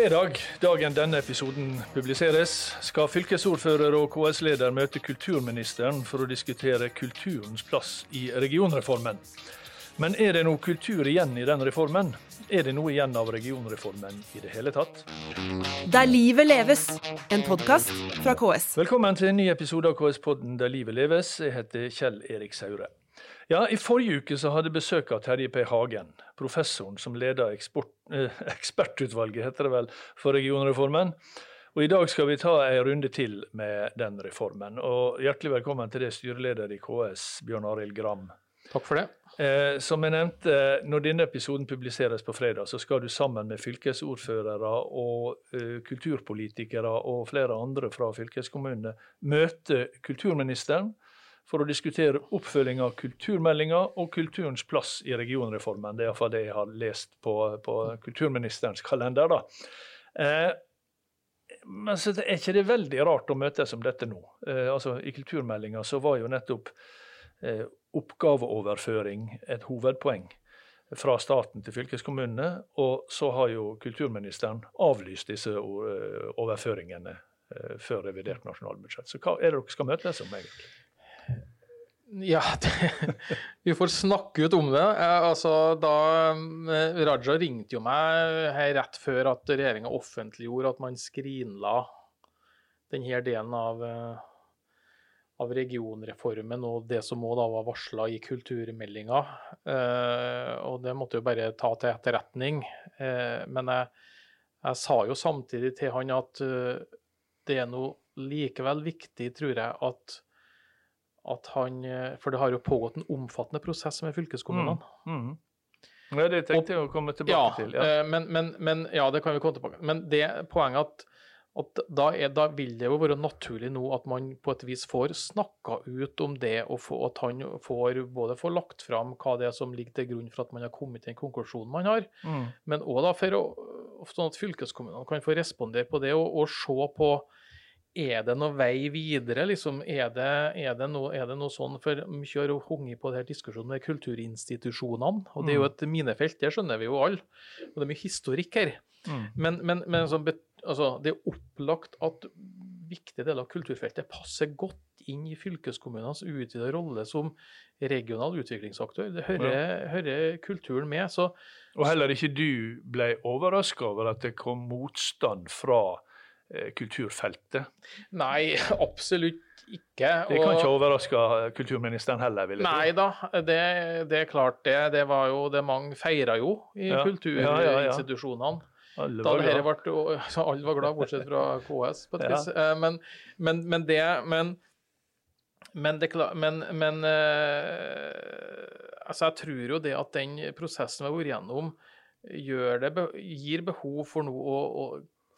fredag, dagen denne episoden publiseres, skal fylkesordfører og KS-leder møte kulturministeren for å diskutere kulturens plass i regionreformen. Men er det noe kultur igjen i den reformen? Er det noe igjen av regionreformen i det hele tatt? Der livet leves, en podkast fra KS. Velkommen til en ny episode av KS-podden Der livet leves. Jeg heter Kjell Erik Saure. Ja, I forrige uke så hadde besøk av Terje P. Hagen, professoren som leder eksport, eh, ekspertutvalget heter det vel, for regionreformen. Og I dag skal vi ta en runde til med den reformen. Og Hjertelig velkommen til det styreleder i KS, Bjørn Arild Gram. Takk for det. Eh, som jeg nevnte, Når denne episoden publiseres på fredag, så skal du sammen med fylkesordførere og eh, kulturpolitikere og flere andre fra fylkeskommunene møte kulturministeren for å diskutere oppfølging av kulturmeldinga og kulturens plass i regionreformen. Det er iallfall det jeg har lest på, på kulturministerens kalender. da. Eh, men så er ikke det veldig rart å møtes som dette nå. Eh, altså, I kulturmeldinga så var jo nettopp eh, oppgaveoverføring et hovedpoeng fra staten til fylkeskommunene. Og så har jo kulturministeren avlyst disse eh, overføringene eh, før revidert nasjonalbudsjett. Så hva er det dere skal møtes om, egentlig? Ja, det, vi får snakke ut om det. Eh, altså, da eh, Raja ringte jo meg her rett før at regjeringa offentliggjorde at man skrinla denne delen av, eh, av regionreformen og det som òg var varsla i kulturmeldinga. Og det måtte jo bare ta til etterretning. Men jeg, jeg sa jo samtidig til han at det er noe likevel viktig, tror jeg, at at han eh, For det har jo pågått en omfattende prosess med fylkeskommunene. Mm. Mm. Ja, det tenkte jeg å komme tilbake ja, til. Ja. Eh, men, men, men, ja, det kan vi komme tilbake Men det poenget at, at da, er, da, vil det jo være naturlig nå at man på et vis får snakka ut om det, og få, at han får både får lagt fram hva det er som ligger til grunn for at man har kommet til den konklusjonen man har, mm. men òg for å, sånn at fylkeskommunene kan få respondere på det og, og se på er det noe vei videre? Liksom? Er, det, er, det noe, er, det, noe, sånn For mye har hunget på denne diskusjonen med kulturinstitusjonene. Og det er jo mm. et minefelt, det skjønner vi jo alle. Og det er mye historikk her. Mm. Men, men, men så, altså, det er opplagt at viktige deler av kulturfeltet passer godt inn i fylkeskommunenes utvidede rolle som regional utviklingsaktør. Det hører, ja. hører kulturen med. Så, og heller ikke du ble overraska over at det kom motstand fra kulturfeltet? Nei, absolutt ikke. Det kan ikke overraske kulturministeren heller? vil jeg Nei da, det, det, er klart det. Det var jo det mange feira jo i ja. kulturinstitusjonene. Alle var, glad. ble, alle var glad, bortsett fra KS, på et vis. Eh, men, men, men, det Men, men, det, men, men uh, altså jeg tror jo det at den prosessen vi har vært gjennom, det, gir behov for noe å, å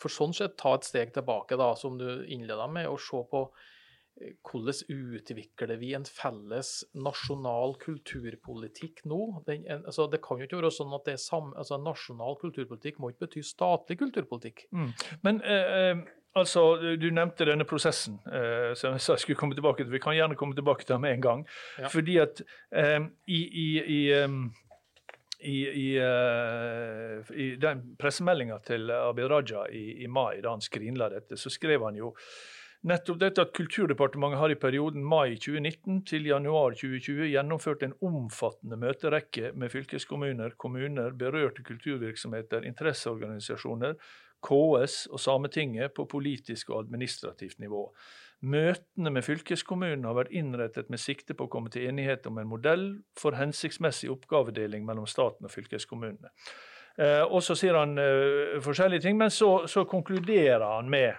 for sånn sett ta et steg tilbake, da, som du innleda med, og se på eh, hvordan utvikler vi en felles nasjonal kulturpolitikk nå? Den, altså, det kan jo ikke være sånn at det er sam, altså, nasjonal kulturpolitikk må ikke bety statlig kulturpolitikk. Mm. Men eh, eh altså, du nevnte denne prosessen eh, som jeg sa jeg skulle komme tilbake til. Vi kan gjerne komme tilbake til den med en gang. Ja. Fordi at eh, i, i, i um i, i, uh, i den pressemeldinga til Abid Raja i, i, mai, da han skrinla dette, så skrev han jo nettopp dette at Kulturdepartementet har i perioden mai 2019 til januar 2020 gjennomført en omfattende møterekke med fylkeskommuner, kommuner, berørte kulturvirksomheter, interesseorganisasjoner, KS og Sametinget på politisk og administrativt nivå. Møtene med fylkeskommunen har vært innrettet med sikte på å komme til enighet om en modell for hensiktsmessig oppgavedeling mellom staten og fylkeskommunene. Eh, og så sier han eh, forskjellige ting, men så, så, konkluderer han med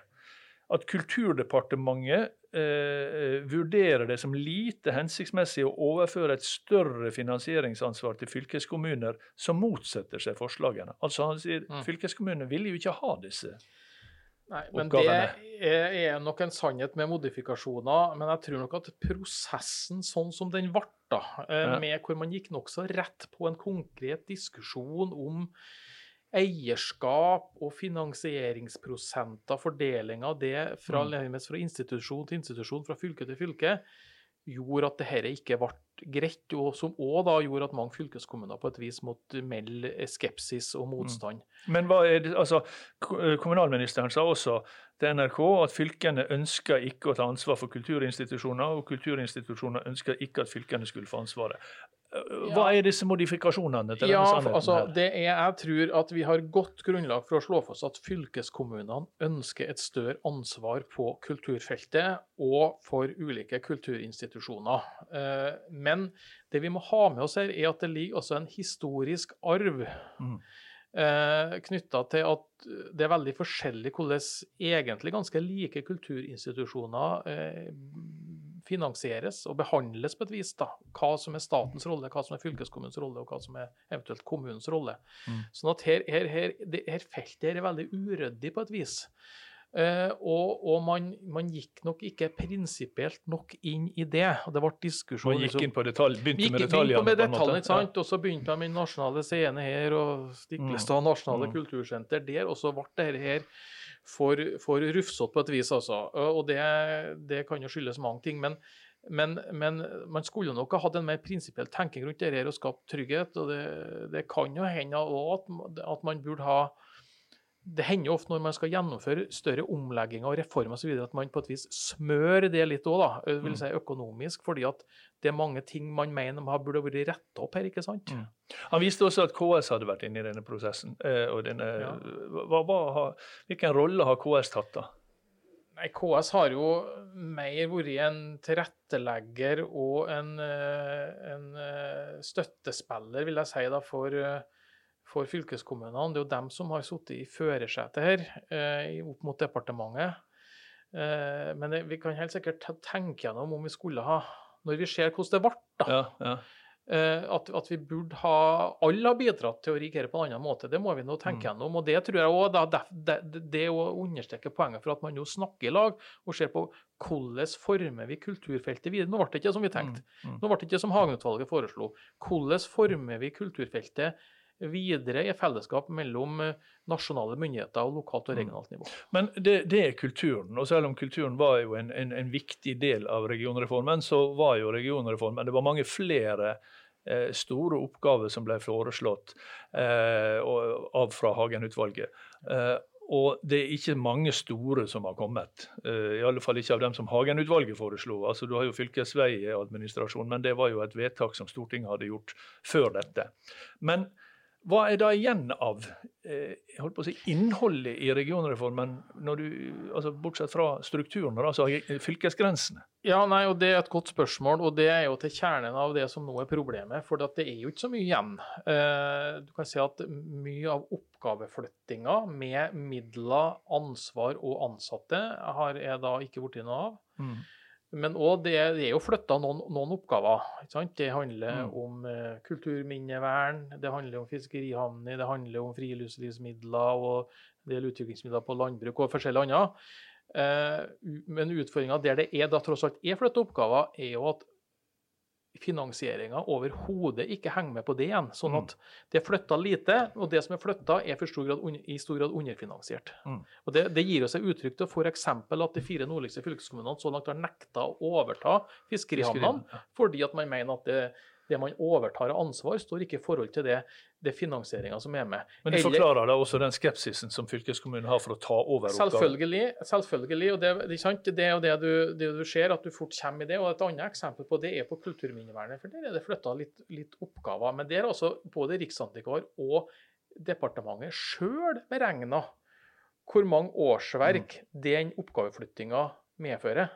at Kulturdepartementet eh, vurderer det som lite hensiktsmessig å overføre et større finansieringsansvar til fylkeskommuner som motsetter seg forslagene. Altså han sier mm. Fylkeskommunene ville jo ikke ha disse Nei, men oppgavene. Det er, er, nok en sannhet med modifikasjoner. Men jeg tror nok at prosessen sånn som den ble, da, eh, ja. med hvor man gikk nokså rett på en konkret diskusjon om eierskap og finansieringsprosenter, fordeling av det fra, mm. fra institusjon til institusjon, fra fylke til fylke, gjorde at dette ikke ble greit, og som òg da gjorde at mange fylkeskommuner på et vis måtte melde skepsis og motstand. Mm. Men det, altså, kommunalministeren sa også til NRK at fylkene ønsker ikke å ta ansvar for kulturinstitusjoner, og kulturinstitusjoner ønsker ikke at fylkene skulle få ansvaret. Hva er disse modifikasjonene til ja, denne sannheten? Altså, det er, jeg tror at vi har godt grunnlag for å slå fast at fylkeskommunene ønsker et større ansvar på kulturfeltet og for ulike kulturinstitusjoner. Eh, men det vi må ha med oss her, er at det ligger også en historisk arv. Mm. Eh, Knytta til at det er veldig forskjellig hvordan egentlig ganske like kulturinstitusjoner eh, finansieres og behandles på et vis. da, Hva som er statens rolle, hva som er fylkeskommunens rolle, og hva som er eventuelt kommunens rolle. Mm. Sånn at her, her, her, det, her feltet her er veldig uryddig på et vis. Uh, og, og man, man, gikk nok ikke prinsipielt nok inn i det. og det ble diskusjon. Man gikk liksom inn på detalj, begynte gikk, med detaljene? Med detaljene, ikke sant? Ja. Og så begynte man med nasjonale scene her, og Stiklestad mm. nasjonale mm. kultursenter der. Og så ble det her for, for rufsete på et vis, altså. Og det, det, kan jo skyldes mange ting. Men, men, men man skulle nok ha hatt en mer prinsipiell tenking rundt det her og skapt trygghet. Og det, det kan jo hende òg at, at man burde ha det hender jo ofte når man skal gjennomføre større omlegginger og reformer osv., at man på et vis smører det litt òg, da, vil mm. si økonomisk. fordi at det er mange ting man mener man burde vært retta opp her. ikke sant? Mm. Han viste også at KS hadde vært inne i denne prosessen. Eh, og denne, ja. hva, hva, hvilken rolle har KS tatt da? Nei, KS har jo mer vært en tilrettelegger og en, eh, en eh, støttespiller, vil jeg si, da, for for fylkeskommunene. Det er jo dem som har sittet i førersetet her, eh, opp mot departementet. Eh, men vi kan helt sikkert tenke gjennom om vi skulle ha Når vi ser hvordan det ble, da. Ja, ja. Eh, at, at, vi burde ha Alle har bidratt til å rigere på en annen måte. Det må vi nå tenke mm. gjennom. Og det tror jeg også, da, det, det, det å understreke poenget for at man nå snakker i lag og ser på hvordan former vi kulturfeltet videre. Nå ble det ikke som vi tenkte. Mm. Mm. Nå ble det ikke som Hagen-utvalget foreslo. Hvordan former vi kulturfeltet videre i fellesskap mellom eh, nasjonale myndigheter og lokalt og mm. regionalt nivå. Men det, det er kulturen. Og selv om kulturen var jo en, en, en, viktig del av regionreformen, så var jo regionreformen Det var mange flere eh, store oppgaver som ble foreslått eh, av fra Hagen-utvalget. Eh, og det er ikke mange store som har kommet. Uh, I alle fall ikke av dem som Hagen-utvalget foreslo. Altså, du har jo fylkesveiadministrasjon, men det var jo et vedtak som Stortinget hadde gjort før dette. Men hva er da igjen av eh, jeg holdt på å si, innholdet i regionreformen, du, altså bortsett fra strukturen, altså fylkesgrensene? Ja, nei, og Det er et godt spørsmål, og det er jo til kjernen av det som nå er problemet. For det er jo ikke så mye igjen. Eh, du kan si at Mye av oppgaveflyttinga med midler, ansvar og ansatte har jeg da ikke blitt noe av. Mm. Men òg det, det, er jo flytta noen, noen, oppgaver. Det handler mm. om eh, kulturminnevern, det handler om fiskerihavner, det handler om friluftslivsmidler og en del utviklingsmidler på landbruk og forskjellig annet. Eh, men utfordringa der det er da tross alt er flytta oppgaver, er jo at finansieringa overhodet ikke henger med på det igjen. Sånn at det er flytta lite, og det som er flytta, er stor grad, i stor grad underfinansiert. Mm. Og Det, det gir seg uttrykk til f.eks. at de fire nordligste fylkeskommunene så langt har nekta å overta fiskerihavnene, fordi at man mener at det, det man overtar av ansvar, står ikke i forhold til det, det finansieringa som er med. Men du forklarer da også den skepsisen som fylkeskommunen har for å ta over oppgaven? Selvfølgelig. selvfølgelig, og det, det, det, er jo det du, det du ser, at du fort kommer i det. og Et annet eksempel på det er på kulturminnevernet. for Der er det flytta litt, litt, oppgaver. Men der er altså både Riksantikvar og departementet sjøl beregna hvor mange årsverk mm. den oppgaveflyttinga medfører.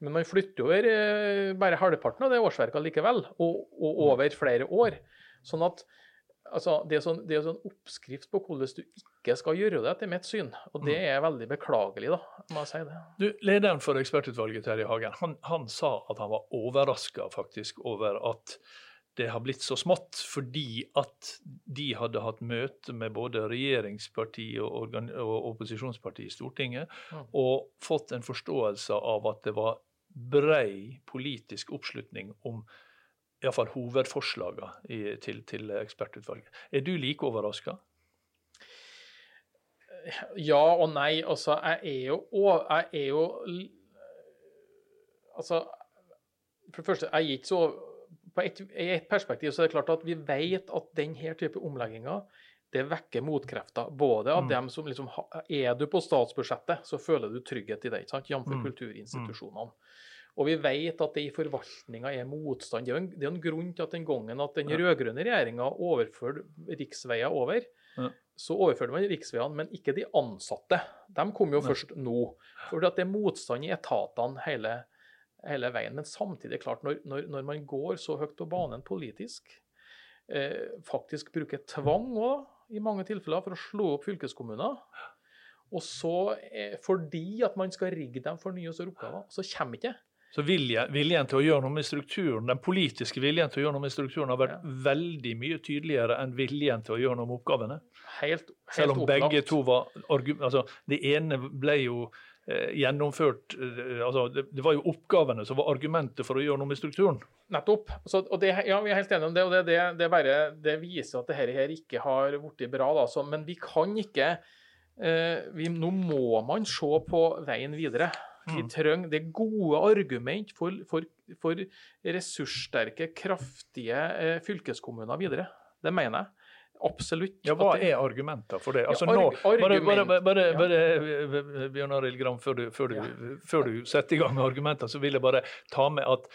Men man flytter over eh, bare halvparten av det årsverket likevel, og, og, mm. over flere år. Sånn at altså, det, er sånn, det er sånn oppskrift på hvordan du ikke skal gjøre det, etter mitt syn. Og det mm. er veldig beklagelig, da, må jeg si det. Du, Lederen for ekspertutvalget, Terje Hagen, han, han sa at han var overraska faktisk over at det har blitt så smått, fordi at de hadde hatt møte med både regjeringsparti og, og opposisjonsparti i Stortinget, mm. og fått en forståelse av at det var brei politisk oppslutning om iallfall hovedforslagene til, til ekspertutvalget. Er du like overraska? Ja og nei. Altså, jeg er jo, jeg er jo Altså, for det første, jeg er ikke så på et, I et perspektiv så er det klart at vi vet at denne type omlegginger det vekker motkrefter. Både av Mm. dem som liksom Er du på statsbudsjettet, så føler du trygghet i det, ikke sant? jf. Mm. kulturinstitusjonene. Og vi vet at det i forvaltninga er motstand. Det er en, det er en grunn til at den gangen at den Ja. rød-grønne regjeringa overførte riksveier over, Ja. så overførte man riksveiene, men ikke de ansatte. De kom jo ja. først nå. For det er motstand i etatene hele, hele veien. Men samtidig, klart, når, når, når man går så høyt på banen politisk, eh, faktisk bruker tvang òg, i mange tilfeller, for å slå opp fylkeskommuner, og så, eh, fordi at man skal rigge dem for nye og større oppgaver, så kommer ikke det. Så viljen, viljen til å gjøre noe med strukturen, Den politiske viljen til å gjøre noe med strukturen har vært veldig mye tydeligere enn viljen til å gjøre noe med oppgavene. Helt, helt Selv om opplagt. begge to var altså Det ene ble jo gjennomført eh, altså det, var jo oppgavene som var argumentet for å gjøre noe med strukturen. Nettopp. Så, og det, ja, Vi er helt enige om det. og Det, det, det, bare, det viser at dette her ikke har blitt bra. Da, så, men vi kan ikke eh, vi, Nå må man se på veien videre. Vi Mm. trenger det gode argument for, for, for ressurssterke, kraftige eh, fylkeskommuner videre. Det mener jeg. Absolutt. Ja, Hva det- er argumenter for det? Altså Ja, nå, bare, bare, bare, bare, ja. bare eh, Bjørn Arild Gram, før du, før, du, Ja. før du setter i gang med argumenter, så vil jeg bare ta med at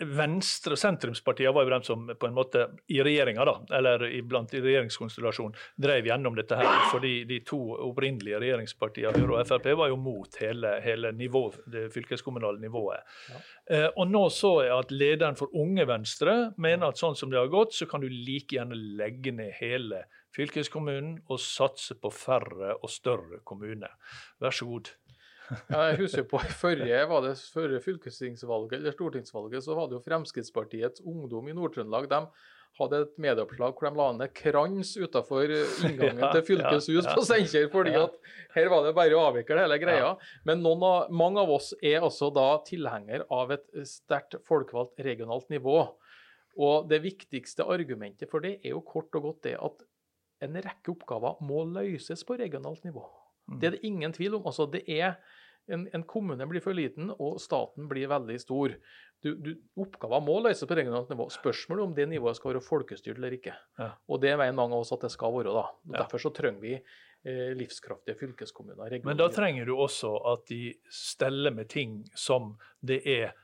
Venstre- og sentrumspartiene var jo dem som på en måte i regjeringa, da, eller iblant i regjeringskonstellasjonen, drev gjennom dette her. Fordi de to opprinnelige regjeringspartiene, Høyre og Frp, var jo mot hele, hele nivå, det fylkeskommunale nivået. Eh, og nå så jeg at lederen for Unge Venstre mener at sånn som det har gått, så kan du like gjerne legge ned hele fylkeskommunen og satse på færre og større kommuner. Vær så god. Ja, jeg husker på forrige, var det forrige fylkestingsvalget eller stortingsvalget, så hadde jo Fremskrittspartiets ungdom i Nord-Trøndelag de hadde et medieoppslag hvor de la ned krans utenfor inngangen Ja, til fylkeshus ja, på Steinkjer, fordi at her var det bare å avvikle hele greia. Men av, mange av oss er altså da tilhenger av et sterkt folkevalgt regionalt nivå. Og det viktigste argumentet for det er jo kort og godt det at en rekke oppgaver må løses på regionalt nivå. Mm. Det er det ingen tvil om. Altså, det er en, en kommune blir for liten, og staten blir veldig stor. Du, du, oppgaver må løses på regionalt nivå. Spørsmålet om det nivået skal være folkestyrt eller ikke. Ja. Og det mener mange av oss at det skal være. da. Ja. Derfor så trenger vi eh, livskraftige fylkeskommuner. Men da trenger du også at de steller med ting som det er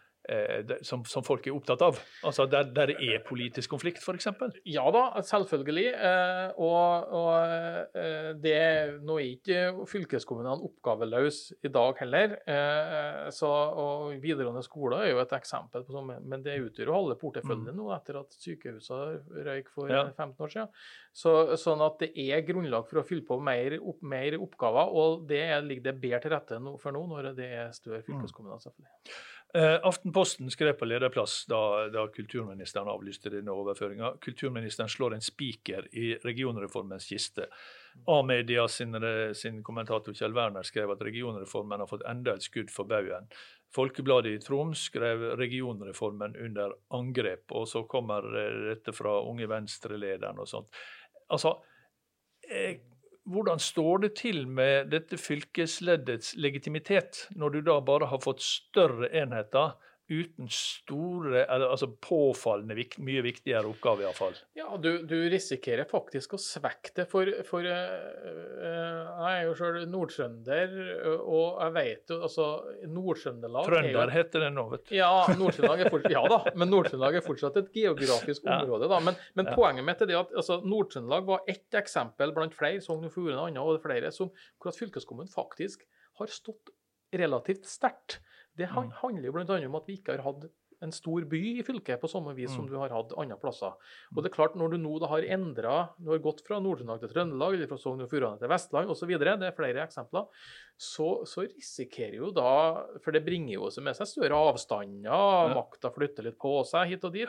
som, som folk er opptatt av. Altså der, der det er politisk konflikt, f.eks. Ja da, selvfølgelig. Eh, og og eh, det, nå er ikke fylkeskommunene oppgaveløse i dag heller. Eh, så, og Videregående skole er jo et eksempel, på sånn, men det utgjør jo halve porteføljen nå etter at sykehusene røyk for Ja. 15 år siden. Så, sånn at det er grunnlag for å fylle på mer, opp, mer oppgaver, og det er- ligger det bedre til rette for nå når det er større fylkeskommuner. selvfølgelig. Eh, Aftenposten skrev på lederplass da, da kulturministeren avlyste denne overføringa. Kulturministeren slår en spiker i regionreformens kiste. A-media sin, sin kommentator Kjell Werner skrev at regionreformen har fått enda et skudd for baugen. Folkebladet i Troms skrev regionreformen under angrep, og så kommer eh, dette fra Unge Venstre-lederen og sånt. Altså, eh, hvordan står det til med dette fylkesleddets legitimitet, når du da bare har fått større enheter uten store, altså påfallende mye viktigere oppgaver iallfall? Ja, du, du risikerer faktisk å svekke det, for, for eh, eh, jeg er jo sjøl nordtrønder, og jeg vet jo altså Nord-Trøndelag er Trønder heter det nå, vet du. Ja, Nord-Trøndelag er fortsatt, ja da, men Nord-Trøndelag er fortsatt et geografisk Ja. område. da, Men, men Ja. poenget mitt er det at altså, Nord-Trøndelag var ett eksempel blant flere, Sogn og Fjordane og flere, som, hvor at fylkeskommunen faktisk har stått relativt sterkt. Det Mm. handler jo bl.a. om at vi ikke har hatt en stor by i fylket på samme vis som Mm. du har hatt andre plasser. Og det er klart, når du nå har endra, du har gått fra Nord-Trøndelag til Trøndelag, eller fra Sogn og Fjordane til Vestland osv., det er flere eksempler, så, så risikerer jo da, for det bringer jo med seg større avstander, Ja. makta flytter litt på seg hit og dit,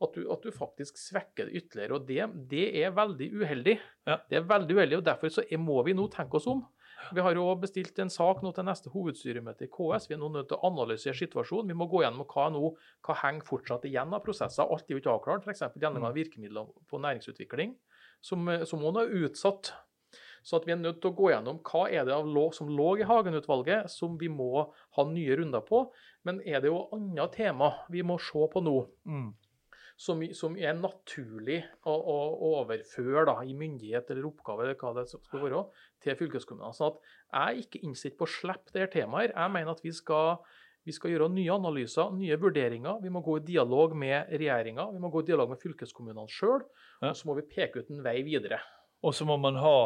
at du, at du faktisk svekker det ytterligere. Og det, det er veldig uheldig. Ja. Det er veldig uheldig, og derfor så må vi nå tenke oss om. Vi har jo bestilt en sak nå til neste hovedstyremøte i KS. Vi er nå nødt til å analysere situasjonen. Vi må gå gjennom hva nå, hva henger fortsatt igjen av prosesser. Alt er jo ikke avklart. F.eks. gjennomgang av virkemidler på næringsutvikling, som, eh, som er utsatt. Så at vi er nødt til å gå gjennom hva er det av lov som lå i Hagen-utvalget, som vi må ha nye runder på. Men er det jo andre tema vi må se på nå. Mm. Som, som er naturlig å, å overføre da, i myndighet eller oppgave eller hva det skal være, til fylkeskommunene. Sånn at jeg er ikke innstilt på å slippe dette temaet. Jeg mener at vi skal, vi skal gjøre nye analyser, nye vurderinger. Vi må gå i dialog med regjeringa, vi må gå i dialog med fylkeskommunene sjøl. Og så må vi peke ut en vei videre. Og så må man ha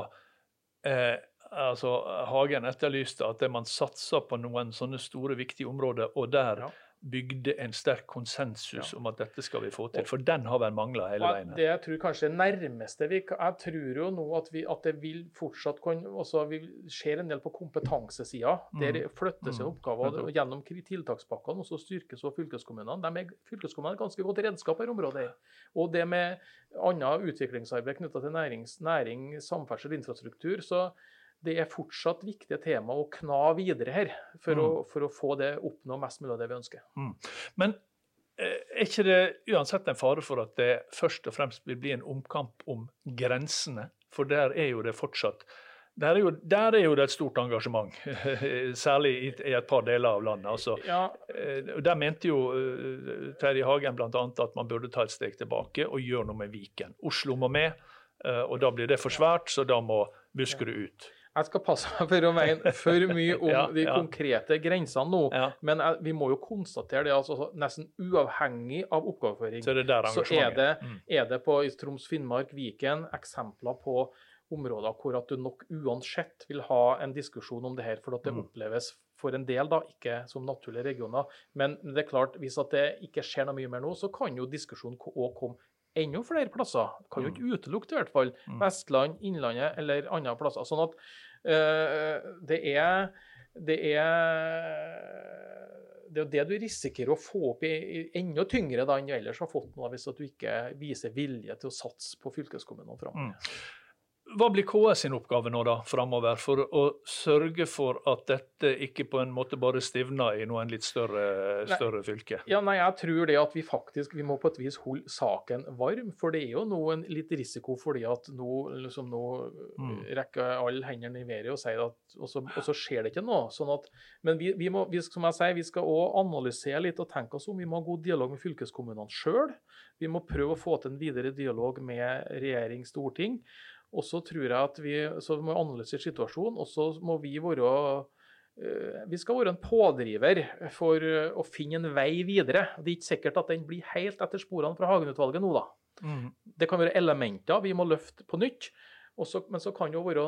eh, altså Hagen etterlyste at man satser på noen sånne store, viktige områder, og der Ja. Bygde en sterk konsensus Ja. om at dette skal vi få til. For den har vel mangla hele veien. Det jeg tror kanskje nærmeste vi Jeg tror jo nå at, vi, at det vil fortsatt kunne også Vi ser en del på kompetansesida. Der flyttes Mm. oppgaver og gjennom tiltakspakkene, og så styrkes også fylkeskommunene. De er, fylkeskommunene er ganske godt redskap i området. Og det med annet utviklingsarbeid knytta til nærings, næring, samferdsel, infrastruktur. så det er fortsatt viktige tema å kna videre her, for, Mm. å, for å få det oppnå mest mulig av det vi ønsker. Men eh, er ikke det uansett en fare for at det først og fremst vil bli en omkamp om grensene? For der er jo det fortsatt der er jo, der er jo det et stort engasjement, særlig i, i et par deler av landet. altså Ja, Eh, Der mente jo eh, Terje Hagen bl.a. at man burde ta et steg tilbake og gjøre noe med Viken. Oslo må med, og da blir det for svært, så da må Buskerud ut. Jeg skal passe meg for å mene for mye om Ja, de ja. konkrete grensene nå. Ja, Men jeg, vi må jo konstatere det, altså nesten uavhengig av oppgaveføring, så er så er det, Mm. er det på Troms, Finnmark, Viken eksempler på områder hvor at du nok uansett vil ha en diskusjon om det her, for at det Mm. oppleves for en del da, ikke som naturlige regioner. Men det er klart, hvis at det ikke skjer noe mye mer nå, så kan jo diskusjonen òg komme enda flere plasser. Kan jo ikke utelukke det i hvert fall. Mm. Vestland, Innlandet eller andre plasser. Sånn at det er det er det er det du risikerer å få opp i, i enda tyngre da enn du ellers har fått nå, hvis du ikke viser vilje til å satse på fylkeskommunene framover. Mm. Hva blir KS sin oppgave nå da framover, for å sørge for at dette ikke på en måte bare stivner i noen litt større, større fylke? Ja, nei, jeg tror det at vi faktisk vi må på et vis holde saken varm. For det er jo nå en litt risiko fordi at nå, liksom nå Mm. rekker alle hendene i været og sier at og så, og så skjer det ikke noe. Sånn at, men vi, vi må, vi, som jeg sier, vi skal òg analysere litt og tenke oss om. Vi må ha god dialog med fylkeskommunene sjøl. Vi må prøve å få til en videre dialog med regjering, storting. Og så tror jeg at vi så må analysere situasjonen, og så må vi være eh, vi skal være en pådriver for eh, å finne en vei videre. Det er ikke sikkert at den blir helt etter sporene fra Hagen-utvalget nå, da. Mm. Det kan være elementer vi må løfte på nytt. Og så- men så kan det jo være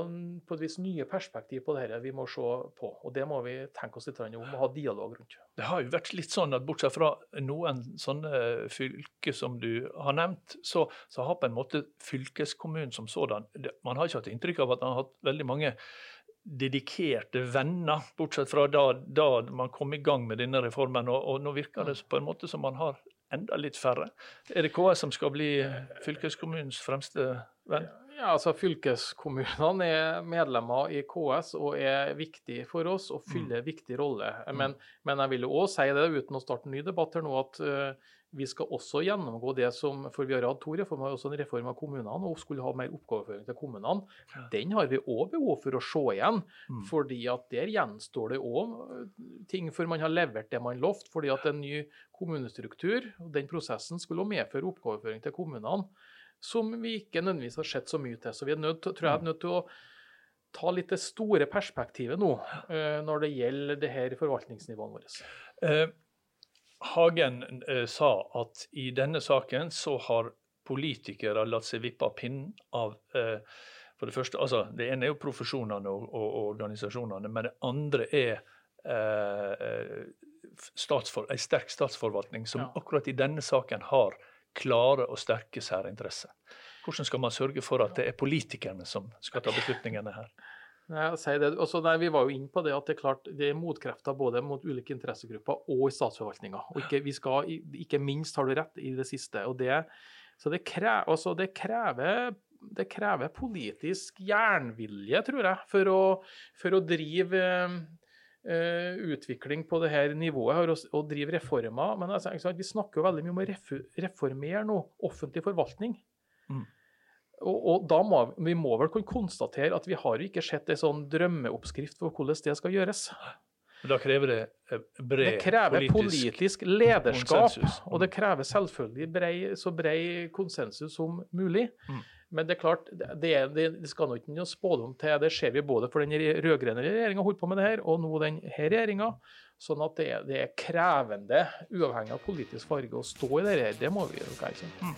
på et vis nye perspektiv på dette vi må se på. Og det må vi tenke oss litt om og ha dialog rundt. Det har jo vært litt sånn at bortsett fra noen sånne fylker som du har nevnt, så, så har på en måte fylkeskommunen som sådan det- Man har ikke hatt inntrykk av at man har hatt veldig mange dedikerte venner, bortsett fra da, da man kom i gang med denne reformen. Og, og nå virker det på en måte som man har enda litt færre. Er det KS som skal bli fylkeskommunens fremste venn? Ja, altså Fylkeskommunene er medlemmer i KS og er viktig for oss og fyller en viktig rolle. Men, men jeg vil jo også si det, uten å starte en ny debatt her nå, at uh, vi skal også gjennomgå det som For vi har hatt to reformer, også en reform av kommunene, og skulle ha mer oppgaveføring til kommunene. Den har vi òg behov for å se igjen. Mm. fordi at der gjenstår det òg ting før man har levert det man lovt. Fordi at en ny kommunestruktur og den prosessen skulle medføre oppgaveføring til kommunene som vi ikke nødvendigvis har sett så mye til. Så vi er nødt, tror jeg er nødt til å ta litt det store perspektivet nå eh, når det gjelder det her forvaltningsnivået vårt. Eh, Hagen eh, sa at i denne saken så har politikere latt seg vippe av pinnen av eh, For det første, altså det ene er jo profesjonene og, og, og organisasjonene, men det andre er eh, statsfor, en sterk statsforvaltning som Ja. akkurat i denne saken har klare og sterke særinteresser. Hvordan skal man sørge for at det er politikerne som skal ta beslutningene her? Nei. Også, nei, vi var jo inne på det at det er klart det er motkrefter både mot ulike interessegrupper og i statsforvaltninga. Ikke, ikke minst har du rett i det siste. og det, Så det, krever, altså det krever det krever politisk jernvilje, tror jeg, for å, for å drive eh, utvikling på det her nivået her, og, drive reformer. Men altså, vi snakker jo veldig mye om å reformere nå, offentlig forvaltning. Mm. Og, og da må vi må vel kunne konstatere at vi har jo ikke sett en sånn drømmeoppskrift for hvordan det skal gjøres. Da krever det eh, bred Det krever politisk, politisk lederskap, konsensus. og det krever selvfølgelig brei, så bred konsensus som mulig. Mm. Men det er klart, det, er, det skal nå ikke noe spådom til. Det ser vi både for den rød-grønne regjeringa holdt på med det her, og nå denne regjeringa. Sånn at det, det, er krevende, uavhengig av politisk farge, å stå i det her. Det må vi gjøre. erkjenne. Mm.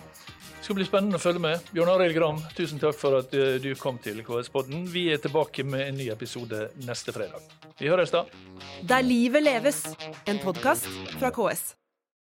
Det skal bli spennende å følge med. Bjørn Arild Gram, tusen takk for at eh, du kom til KS-podden. Vi er tilbake med en ny episode neste fredag. Vi høres da. Der livet leves, en podkast fra KS.